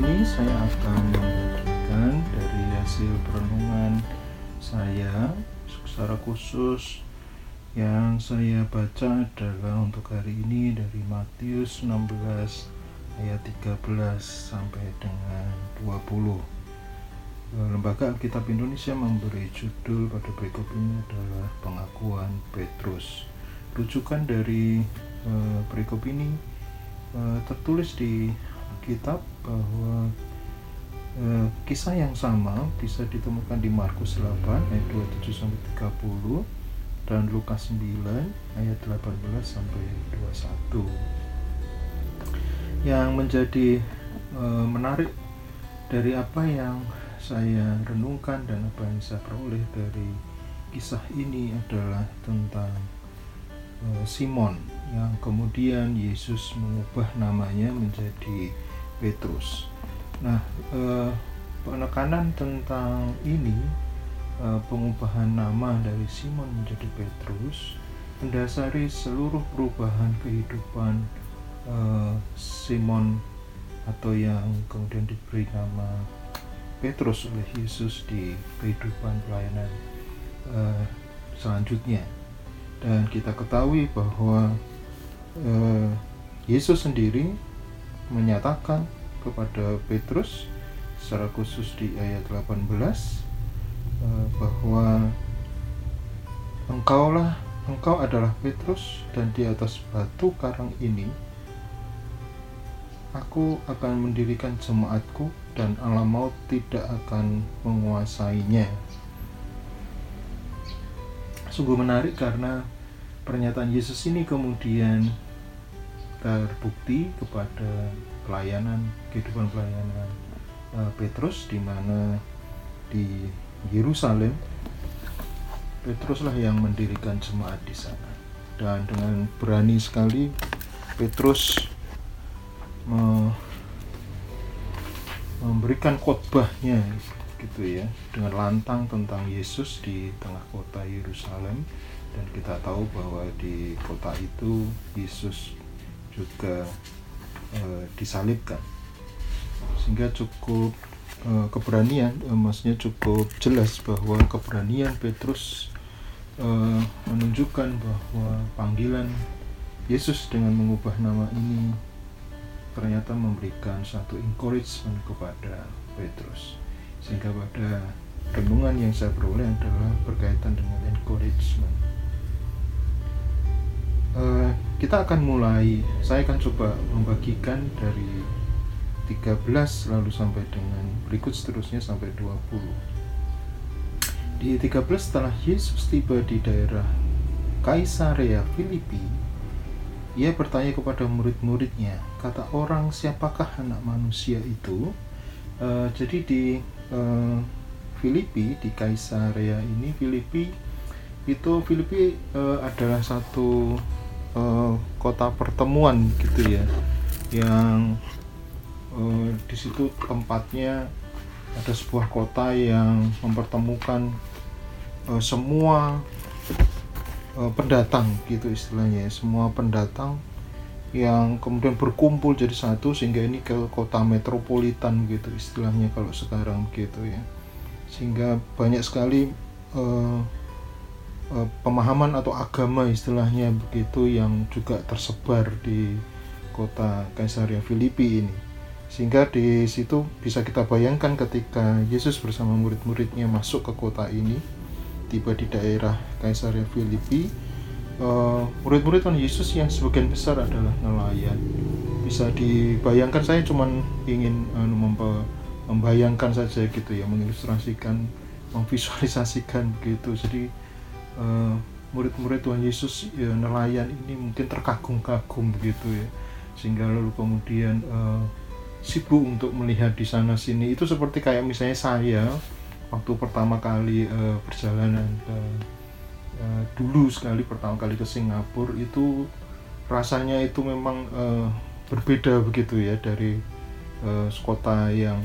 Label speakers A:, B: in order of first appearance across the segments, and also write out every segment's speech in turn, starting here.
A: ini saya akan membagikan dari hasil perenungan saya secara khusus yang saya baca adalah untuk hari ini dari Matius 16 ayat 13 sampai dengan 20. Lembaga Alkitab Indonesia memberi judul pada berikut ini adalah pengakuan Petrus. Rujukan dari uh, berikut ini uh, tertulis di Alkitab bahwa uh, kisah yang sama bisa ditemukan di Markus 8 ayat 27 sampai 30 dan Lukas 9 ayat 18 sampai 21. Yang menjadi uh, menarik dari apa yang saya renungkan dan apa yang saya peroleh dari kisah ini adalah tentang uh, Simon yang kemudian Yesus mengubah namanya menjadi Petrus. Nah, eh, penekanan tentang ini eh, pengubahan nama dari Simon menjadi Petrus mendasari seluruh perubahan kehidupan eh, Simon atau yang kemudian diberi nama Petrus oleh Yesus di kehidupan pelayanan eh, selanjutnya. Dan kita ketahui bahwa eh, Yesus sendiri menyatakan kepada Petrus secara khusus di ayat 18 eh, bahwa engkaulah engkau adalah Petrus dan di atas batu karang ini aku akan mendirikan jemaatku dan alam maut tidak akan menguasainya. Sungguh menarik karena pernyataan Yesus ini kemudian terbukti kepada pelayanan kehidupan pelayanan uh, Petrus di mana di Yerusalem Petruslah yang mendirikan jemaat di sana. Dan dengan berani sekali Petrus me memberikan khotbahnya gitu ya dengan lantang tentang Yesus di tengah kota Yerusalem. Dan kita tahu bahwa di kota itu Yesus juga e, disalibkan. Sehingga cukup e, keberanian e, maksudnya cukup jelas bahwa keberanian Petrus e, menunjukkan bahwa panggilan Yesus dengan mengubah nama ini ternyata memberikan satu encouragement kepada Petrus. Sehingga pada renungan yang saya peroleh adalah berkaitan dengan encouragement uh, kita akan mulai. Saya akan coba membagikan dari 13 lalu sampai dengan berikut seterusnya sampai 20 di 13 setelah Yesus tiba di daerah Kaisarea Filipi ia bertanya kepada murid-muridnya kata orang siapakah anak manusia itu? Uh, jadi di uh, Filipi di Kaisarea ini Filipi itu Filipi uh, adalah satu uh, kota pertemuan gitu ya yang uh, di situ tempatnya ada sebuah kota yang mempertemukan uh, semua uh, pendatang gitu istilahnya ya. semua pendatang yang kemudian berkumpul jadi satu sehingga ini ke kota metropolitan gitu istilahnya kalau sekarang gitu ya sehingga banyak sekali uh, Eh, pemahaman atau agama istilahnya begitu yang juga tersebar di kota Kaisaria Filipi ini. Sehingga di situ bisa kita bayangkan ketika Yesus bersama murid-muridnya masuk ke kota ini tiba di daerah Kaisaria Filipi uh, murid-murid Tuhan Yesus yang sebagian besar adalah nelayan. Bisa dibayangkan saya cuma ingin uh, membayangkan saja gitu ya mengilustrasikan memvisualisasikan begitu. Jadi Eh, murid-murid uh, Tuhan Yesus ya, nelayan ini mungkin terkagum-kagum begitu ya. Sehingga lalu kemudian uh, sibuk untuk melihat di sana sini. Itu seperti kayak misalnya saya waktu pertama kali uh, perjalanan ke uh, dulu sekali pertama kali ke Singapura itu rasanya itu memang uh, berbeda begitu ya dari uh, kota yang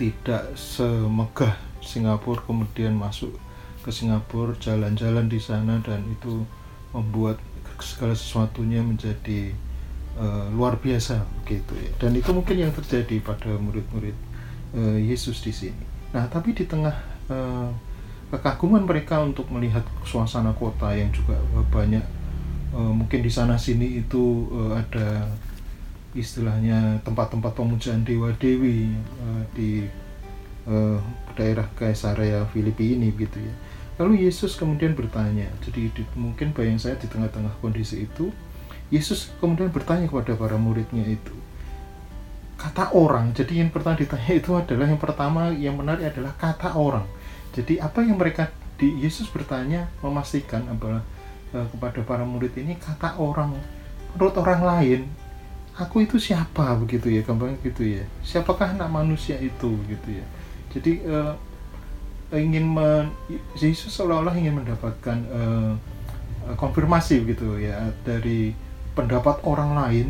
A: tidak semegah Singapura kemudian masuk ke Singapura jalan-jalan di sana dan itu membuat segala sesuatunya menjadi uh, luar biasa begitu ya. Dan itu mungkin yang terjadi pada murid-murid uh, Yesus di sini. Nah tapi di tengah uh, kekaguman mereka untuk melihat suasana kota yang juga banyak uh, mungkin di sana sini itu uh, ada istilahnya tempat-tempat pemujaan dewa dewi uh, di uh, daerah Kaisarea Filipi ini gitu ya. Lalu Yesus kemudian bertanya jadi di, mungkin bayang saya di tengah-tengah kondisi itu Yesus kemudian bertanya kepada para muridnya itu kata orang jadi yang pertama ditanya itu adalah yang pertama yang menarik adalah kata orang. Jadi apa yang mereka di Yesus bertanya memastikan adalah uh, kepada para murid ini kata orang. Menurut orang lain aku itu siapa? begitu ya gampang gitu ya. Siapakah anak manusia itu? gitu ya jadi uh, ingin men, Yesus seolah-olah ingin mendapatkan uh, konfirmasi begitu ya dari pendapat orang lain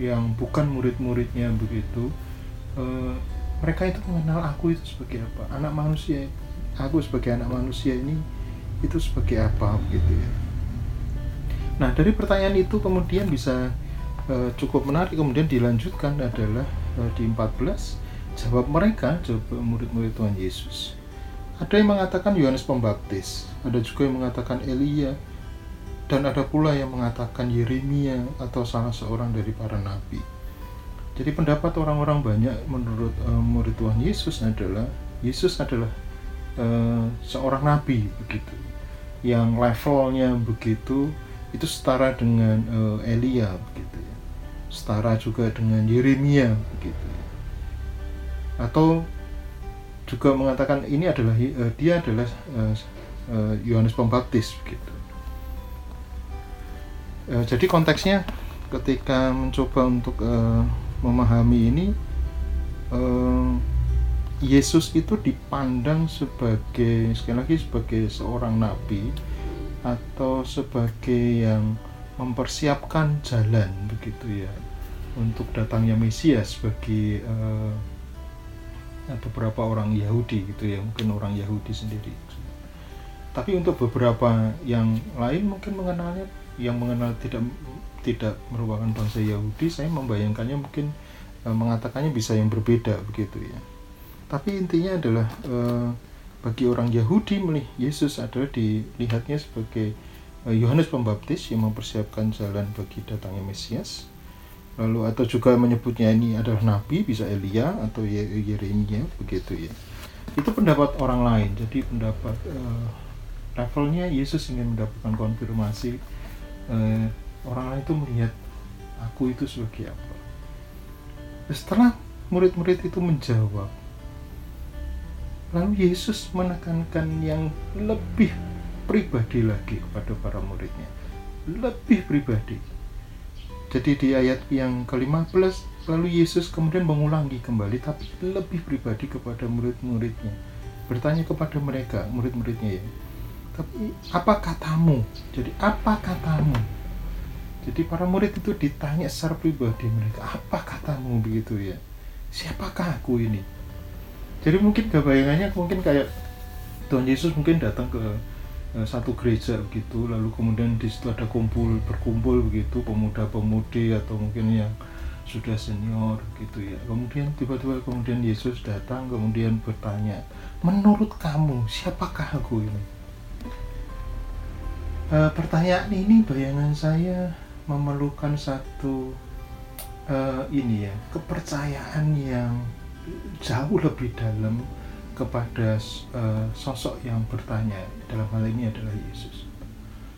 A: yang bukan murid-muridnya begitu uh, mereka itu mengenal aku itu sebagai apa? Anak manusia aku sebagai anak manusia ini itu sebagai apa begitu ya? Nah dari pertanyaan itu kemudian bisa uh, cukup menarik kemudian dilanjutkan adalah uh, di 14 jawab mereka jawab murid-murid Tuhan Yesus. Ada yang mengatakan Yohanes Pembaptis ada juga yang mengatakan Elia dan ada pula yang mengatakan Yeremia atau salah seorang dari para nabi. Jadi pendapat orang-orang banyak menurut uh, murid Tuhan Yesus adalah Yesus adalah uh, seorang nabi begitu, yang levelnya begitu itu setara dengan uh, Elia begitu ya, setara juga dengan Yeremia begitu, atau juga mengatakan ini adalah uh, dia adalah Yohanes uh, uh, Pembaptis begitu. Uh, jadi konteksnya ketika mencoba untuk uh, memahami ini uh, Yesus itu dipandang sebagai sekali lagi sebagai seorang nabi atau sebagai yang mempersiapkan jalan begitu ya untuk datangnya Mesias bagi uh, beberapa orang Yahudi gitu ya mungkin orang Yahudi sendiri. Tapi untuk beberapa yang lain mungkin mengenalnya yang mengenal tidak tidak merupakan bangsa Yahudi saya membayangkannya mungkin e, mengatakannya bisa yang berbeda begitu ya. Tapi intinya adalah e, bagi orang Yahudi melihat Yesus adalah dilihatnya sebagai e, Yohanes Pembaptis yang mempersiapkan jalan bagi datangnya Mesias lalu atau juga menyebutnya ini adalah nabi bisa Elia atau Yeremia begitu ya. Itu pendapat orang lain. Jadi pendapat uh, levelnya Yesus ingin mendapatkan konfirmasi eh, orang lain itu melihat aku itu sebagai apa? Setelah murid-murid itu menjawab lalu Yesus menekankan yang lebih pribadi lagi kepada para muridnya. Lebih pribadi jadi di ayat yang ke-15 lalu Yesus kemudian mengulangi kembali tapi lebih pribadi kepada murid-muridnya. Bertanya kepada mereka murid-muridnya ya. Tapi apa katamu? Jadi apa katamu? Jadi para murid itu ditanya secara pribadi mereka apa katamu begitu ya? Siapakah aku ini? Jadi mungkin gak bayangannya mungkin kayak Tuhan Yesus mungkin datang ke satu gereja begitu lalu kemudian di situ ada kumpul berkumpul begitu pemuda-pemudi atau mungkin yang sudah senior gitu ya. Kemudian tiba-tiba kemudian Yesus datang kemudian bertanya menurut kamu siapakah aku ini? Uh, pertanyaan ini bayangan saya memerlukan satu uh, ini ya kepercayaan yang jauh lebih dalam kepada uh, sosok yang bertanya dalam hal ini adalah Yesus.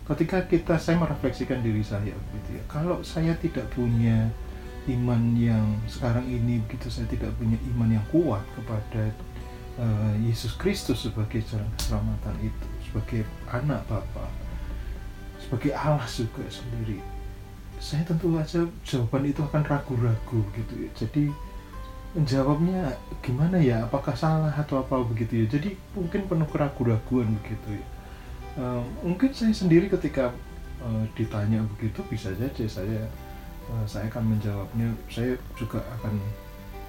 A: Ketika kita saya merefleksikan diri saya gitu ya, kalau saya tidak punya iman yang sekarang ini begitu saya tidak punya iman yang kuat kepada uh, Yesus Kristus sebagai jalan keselamatan itu sebagai anak Bapa sebagai Allah juga sendiri saya tentu saja jawaban itu akan ragu-ragu gitu ya jadi menjawabnya gimana ya? Apakah salah atau apa begitu ya? Jadi mungkin penuh keraguan-raguan begitu ya. Uh, mungkin saya sendiri ketika uh, ditanya begitu bisa saja saya uh, saya akan menjawabnya. Saya juga akan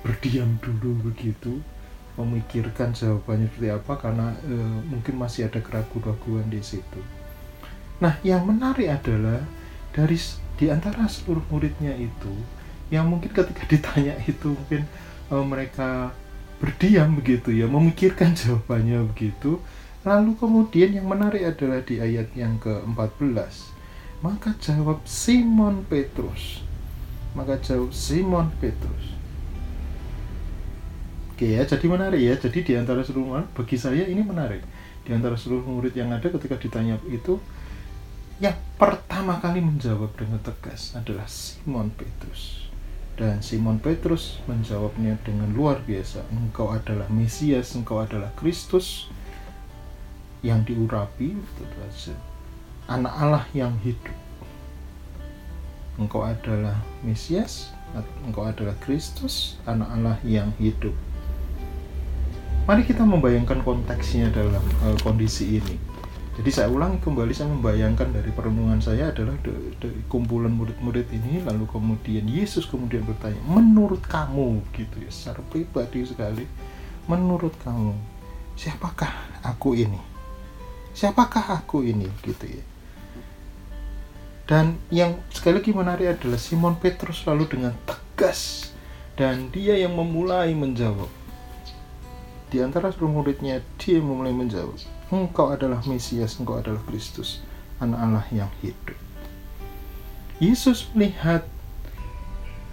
A: berdiam dulu begitu memikirkan jawabannya seperti apa karena uh, mungkin masih ada keraguan-raguan di situ. Nah, yang menarik adalah dari di antara seluruh muridnya itu yang mungkin ketika ditanya itu mungkin uh, mereka berdiam begitu ya memikirkan jawabannya begitu lalu kemudian yang menarik adalah di ayat yang ke-14 maka jawab Simon Petrus maka jawab Simon Petrus Oke ya, jadi menarik ya. Jadi di antara seluruh murid, bagi saya ini menarik. Di antara seluruh murid yang ada ketika ditanya itu, yang pertama kali menjawab dengan tegas adalah Simon Petrus. Dan Simon Petrus menjawabnya dengan luar biasa. Engkau adalah Mesias, engkau adalah Kristus yang diurapi, anak Allah yang hidup. Engkau adalah Mesias, engkau adalah Kristus, anak Allah yang hidup Mari kita membayangkan konteksnya dalam uh, kondisi ini. Jadi saya ulang kembali saya membayangkan dari perenungan saya adalah dari kumpulan murid-murid ini lalu kemudian Yesus kemudian bertanya, "Menurut kamu?" gitu ya, secara pribadi sekali. "Menurut kamu, siapakah aku ini?" Siapakah aku ini gitu ya. Dan yang sekali lagi menarik adalah Simon Petrus lalu dengan tegas dan dia yang memulai menjawab di antara seluruh muridnya, dia mulai menjawab, Engkau adalah Mesias, Engkau adalah Kristus, anak Allah yang hidup. Yesus melihat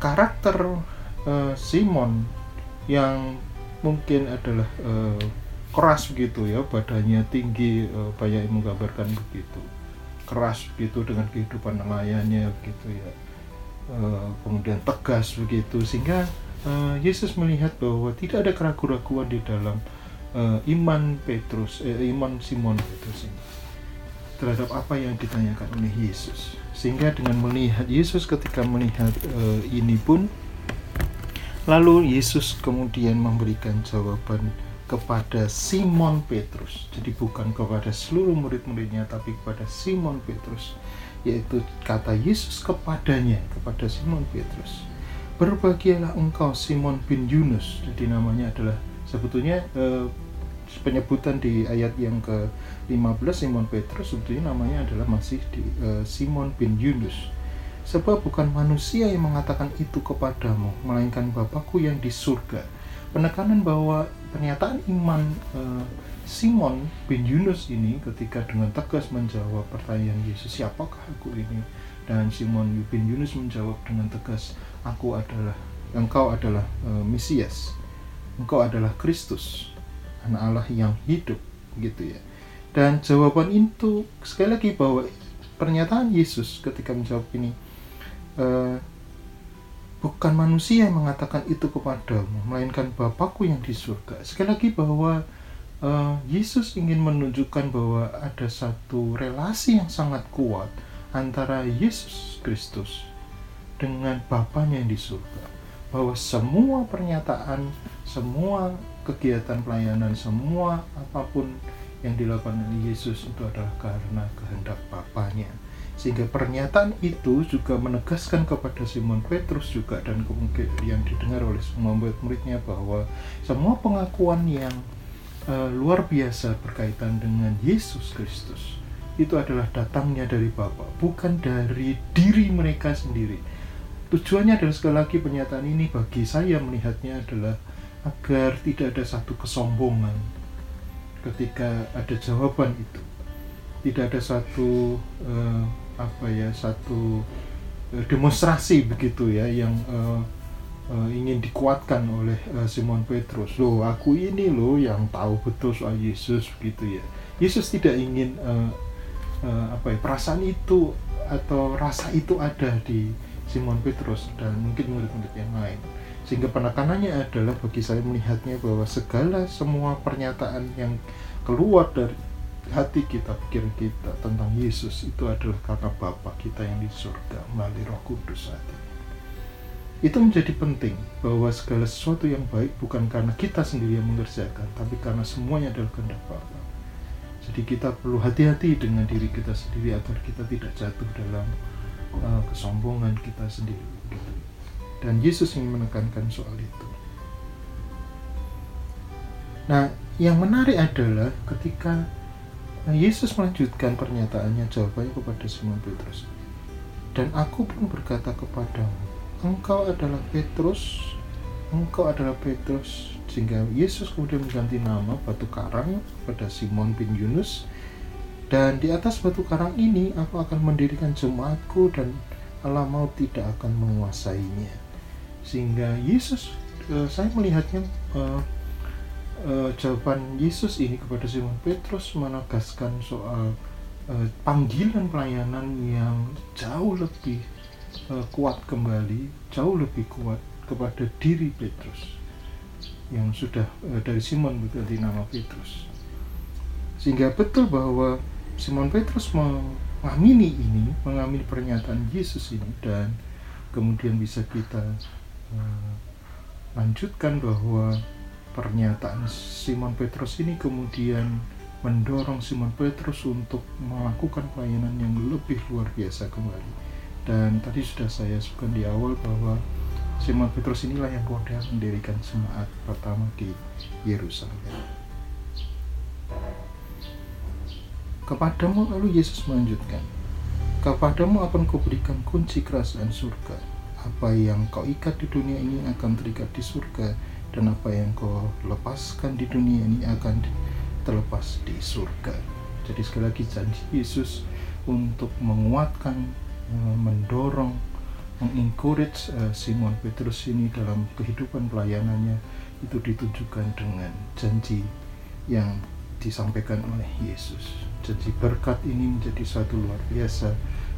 A: karakter uh, Simon yang mungkin adalah uh, keras begitu ya, badannya tinggi, uh, banyak yang menggambarkan begitu. Keras begitu dengan kehidupan nelayannya begitu ya. Uh, kemudian tegas begitu sehingga uh, Yesus melihat bahwa tidak ada keraguan-keraguan di dalam uh, iman Petrus, eh, iman Simon Petrus ini terhadap apa yang ditanyakan oleh Yesus. Sehingga dengan melihat Yesus ketika melihat uh, ini pun lalu Yesus kemudian memberikan jawaban kepada Simon Petrus. Jadi bukan kepada seluruh murid-muridnya tapi kepada Simon Petrus yaitu kata Yesus kepadanya kepada Simon Petrus Berbahagialah engkau Simon bin Yunus. Jadi namanya adalah sebetulnya eh, penyebutan di ayat yang ke-15 Simon Petrus sebetulnya namanya adalah masih di eh, Simon bin Yunus. Sebab bukan manusia yang mengatakan itu kepadamu, melainkan Bapakku yang di surga. Penekanan bahwa pernyataan iman eh, Simon bin Yunus ini ketika dengan tegas menjawab pertanyaan Yesus, siapakah aku ini? Dan Simon bin Yunus menjawab dengan tegas, aku adalah engkau adalah uh, Mesias engkau adalah Kristus anak Allah yang hidup gitu ya. Dan jawaban itu sekali lagi bahwa pernyataan Yesus ketika menjawab ini uh, bukan manusia yang mengatakan itu kepadamu melainkan Bapakku yang di surga. Sekali lagi bahwa uh, Yesus ingin menunjukkan bahwa ada satu relasi yang sangat kuat antara Yesus Kristus dengan Bapaknya yang di surga. Bahwa semua pernyataan, semua kegiatan pelayanan, semua apa pun yang dilakukan oleh Yesus itu adalah karena kehendak Bapaknya. Sehingga pernyataan itu juga menegaskan kepada Simon Petrus juga dan kemungkinan yang didengar oleh semua murid-muridnya bahwa semua pengakuan yang uh, luar biasa berkaitan dengan Yesus Kristus itu adalah datangnya dari Bapa, bukan dari diri mereka sendiri Tujuannya adalah sekali lagi pernyataan ini bagi saya melihatnya adalah agar tidak ada satu kesombongan ketika ada jawaban itu. Tidak ada satu uh, apa ya satu uh, demonstrasi begitu ya yang uh, uh, ingin dikuatkan oleh uh, Simon Petrus. Loh, aku ini loh yang tahu betul soal Yesus begitu ya. Yesus tidak ingin uh, uh, apa ya perasaan itu atau rasa itu ada di Simon Petrus dan mungkin murid-murid yang lain sehingga penekanannya adalah bagi saya melihatnya bahwa segala semua pernyataan yang keluar dari hati kita, pikiran kita tentang Yesus itu adalah karena Bapa kita yang di surga melalui Roh Kudus ini. Itu menjadi penting bahwa segala sesuatu yang baik bukan karena kita sendiri yang mengerjakan, tapi karena semuanya adalah kehendak Bapa. Jadi kita perlu hati-hati dengan diri kita sendiri agar kita tidak jatuh dalam uh, kesombongan kita sendiri gitu. Dan Yesus ingin menekankan soal itu. Nah yang menarik adalah ketika Yesus melanjutkan pernyataannya jawabannya kepada Simon Petrus. Dan aku pun berkata kepadamu engkau adalah Petrus engkau adalah Petrus. Sehingga Yesus kemudian mengganti nama batu karang pada Simon bin Yunus. Dan di atas batu karang ini aku akan mendirikan jemaatku dan Allah mau tidak akan menguasainya sehingga Yesus uh, saya melihatnya uh, uh, jawaban Yesus ini kepada Simon Petrus menegaskan soal uh, panggilan pelayanan yang jauh lebih uh, kuat kembali, jauh lebih kuat kepada diri Petrus yang sudah uh, dari Simon berganti nama Petrus. Sehingga betul bahwa Simon Petrus mengamini ini, mengamini pernyataan Yesus ini dan kemudian bisa kita lanjutkan bahwa pernyataan Simon Petrus ini kemudian mendorong Simon Petrus untuk melakukan pelayanan yang lebih luar biasa kembali. Dan tadi sudah saya sebutkan di awal bahwa Simon Petrus inilah yang kemudian mendirikan jemaat pertama di Yerusalem. Kepadamu lalu Yesus melanjutkan, Kepadamu akan kuberikan kunci kerajaan surga apa yang kau ikat di dunia ini akan terikat di surga dan apa yang kau lepaskan di dunia ini akan terlepas di surga jadi sekali lagi janji Yesus untuk menguatkan eh, mendorong mengencourage eh, Simon Petrus ini dalam kehidupan pelayanannya itu ditunjukkan dengan janji yang disampaikan oleh Yesus. Janji berkat ini menjadi satu luar biasa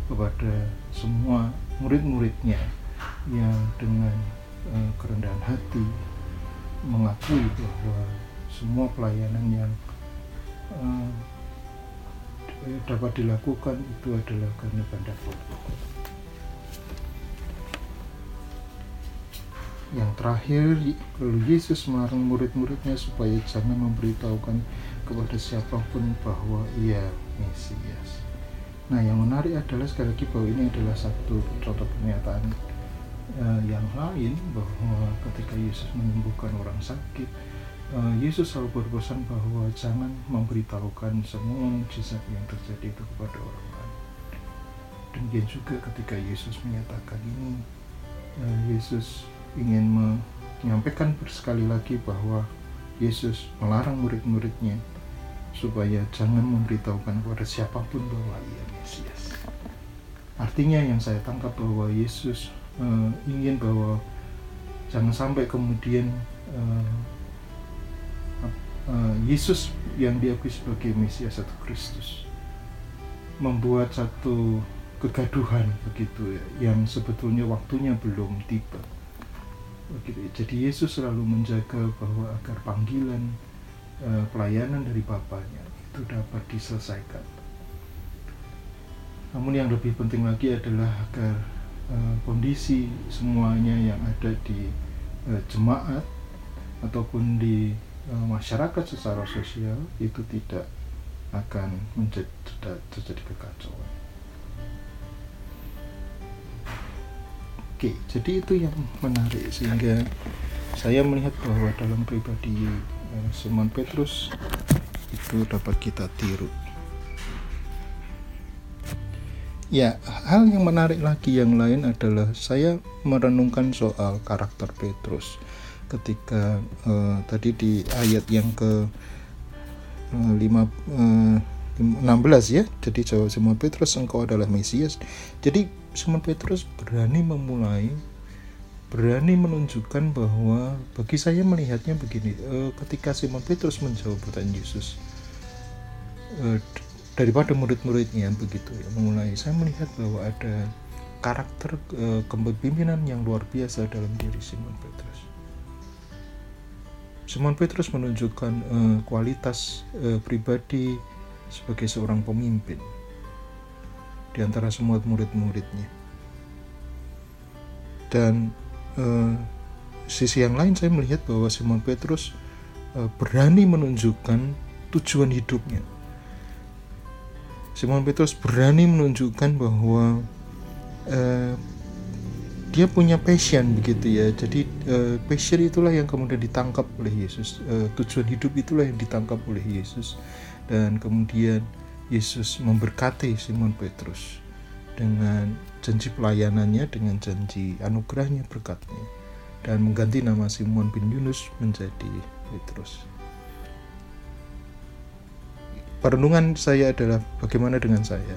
A: kepada semua murid-muridnya yang dengan uh, kerendahan hati mengakui bahwa semua pelayanan yang uh, dapat dilakukan itu adalah karena kehendak Allah. Yang terakhir, lalu Yesus melarang murid-muridnya supaya jangan memberitahukan kepada siapa pun bahwa ia Mesias. Nah, yang menarik adalah sekali lagi bahwa ini adalah satu contoh pernyataan uh, yang lain bahwa ketika Yesus menyembuhkan orang sakit uh, Yesus selalu berpesan bahwa jangan memberitahukan semua mujizat yang terjadi itu kepada orang lain demikian juga ketika Yesus menyatakan ini uh, Yesus ingin menyampaikan sekali lagi bahwa Yesus melarang murid-muridnya supaya jangan memberitahukan kepada siapa pun bahwa ia Mesias. Artinya yang saya tangkap bahwa Yesus uh, ingin bahwa jangan sampai kemudian uh, uh, Yesus yang diakui sebagai Mesias atau Kristus membuat satu kegaduhan begitu ya yang sebetulnya waktunya belum tiba begitu ya. jadi Yesus selalu menjaga bahwa agar panggilan uh, pelayanan dari Bapaknya itu dapat diselesaikan namun yang lebih penting lagi adalah agar Eh, kondisi semuanya yang ada di uh, jemaat ataupun di uh, masyarakat secara sosial itu tidak akan menjadi terjadi kekacauan. Oke, jadi itu yang menarik sehingga saya melihat bahwa dalam pribadi Simon Petrus itu dapat kita tiru. Ya, hal yang menarik lagi yang lain adalah saya merenungkan soal karakter Petrus ketika uh, tadi di ayat yang ke uh, lima, uh, 16 ya. Jadi jawab Simon Petrus engkau adalah Mesias. Jadi Simon Petrus berani memulai berani menunjukkan bahwa bagi saya melihatnya begini, uh, ketika Simon Petrus menjawab pertanyaan Yesus uh, daripada murid-muridnya begitu ya mulai saya melihat bahwa ada karakter e, kepemimpinan yang luar biasa dalam diri Simon Petrus. Simon Petrus menunjukkan e, kualitas e, pribadi sebagai seorang pemimpin di antara semua murid-muridnya. Dan e, sisi yang lain saya melihat bahwa Simon Petrus e, berani menunjukkan tujuan hidupnya Simon Petrus berani menunjukkan bahwa uh, dia punya passion begitu ya. Jadi uh, passion itulah yang kemudian ditangkap oleh Yesus. Uh, tujuan hidup itulah yang ditangkap oleh Yesus dan kemudian Yesus memberkati Simon Petrus dengan janji pelayanannya dengan janji anugerahnya berkatnya dan mengganti nama Simon bin Yunus menjadi Petrus perenungan saya adalah bagaimana dengan saya.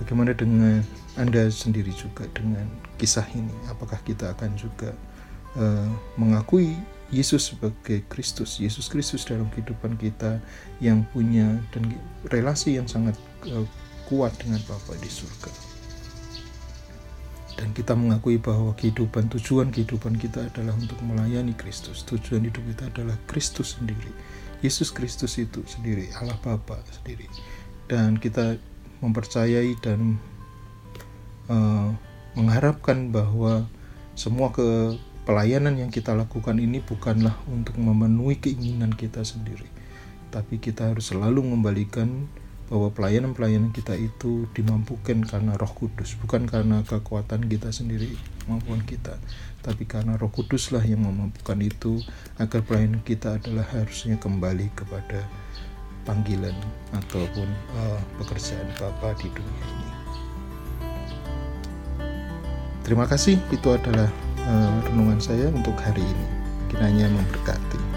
A: Bagaimana dengan anda sendiri juga dengan kisah ini? Apakah kita akan juga uh, mengakui Yesus sebagai Kristus Yesus Kristus dalam kehidupan kita yang punya dan relasi yang sangat uh, kuat dengan Bapa di surga? Dan kita mengakui bahwa kehidupan tujuan kehidupan kita adalah untuk melayani Kristus. Tujuan hidup kita adalah Kristus sendiri Yesus Kristus itu sendiri, Allah Bapa sendiri. Dan kita mempercayai dan uh, mengharapkan bahwa semua ke pelayanan yang kita lakukan ini bukanlah untuk memenuhi keinginan kita sendiri, tapi kita harus selalu membalikan bahwa pelayanan-pelayanan kita itu dimampukan karena Roh Kudus, bukan karena kekuatan kita sendiri, kemampuan kita, tapi karena Roh Kuduslah yang memampukan itu agar pelayanan kita adalah harusnya kembali kepada panggilan ataupun uh, pekerjaan Bapa di dunia ini. Terima kasih, itu adalah uh, renungan saya untuk hari ini. Kiranya memberkati.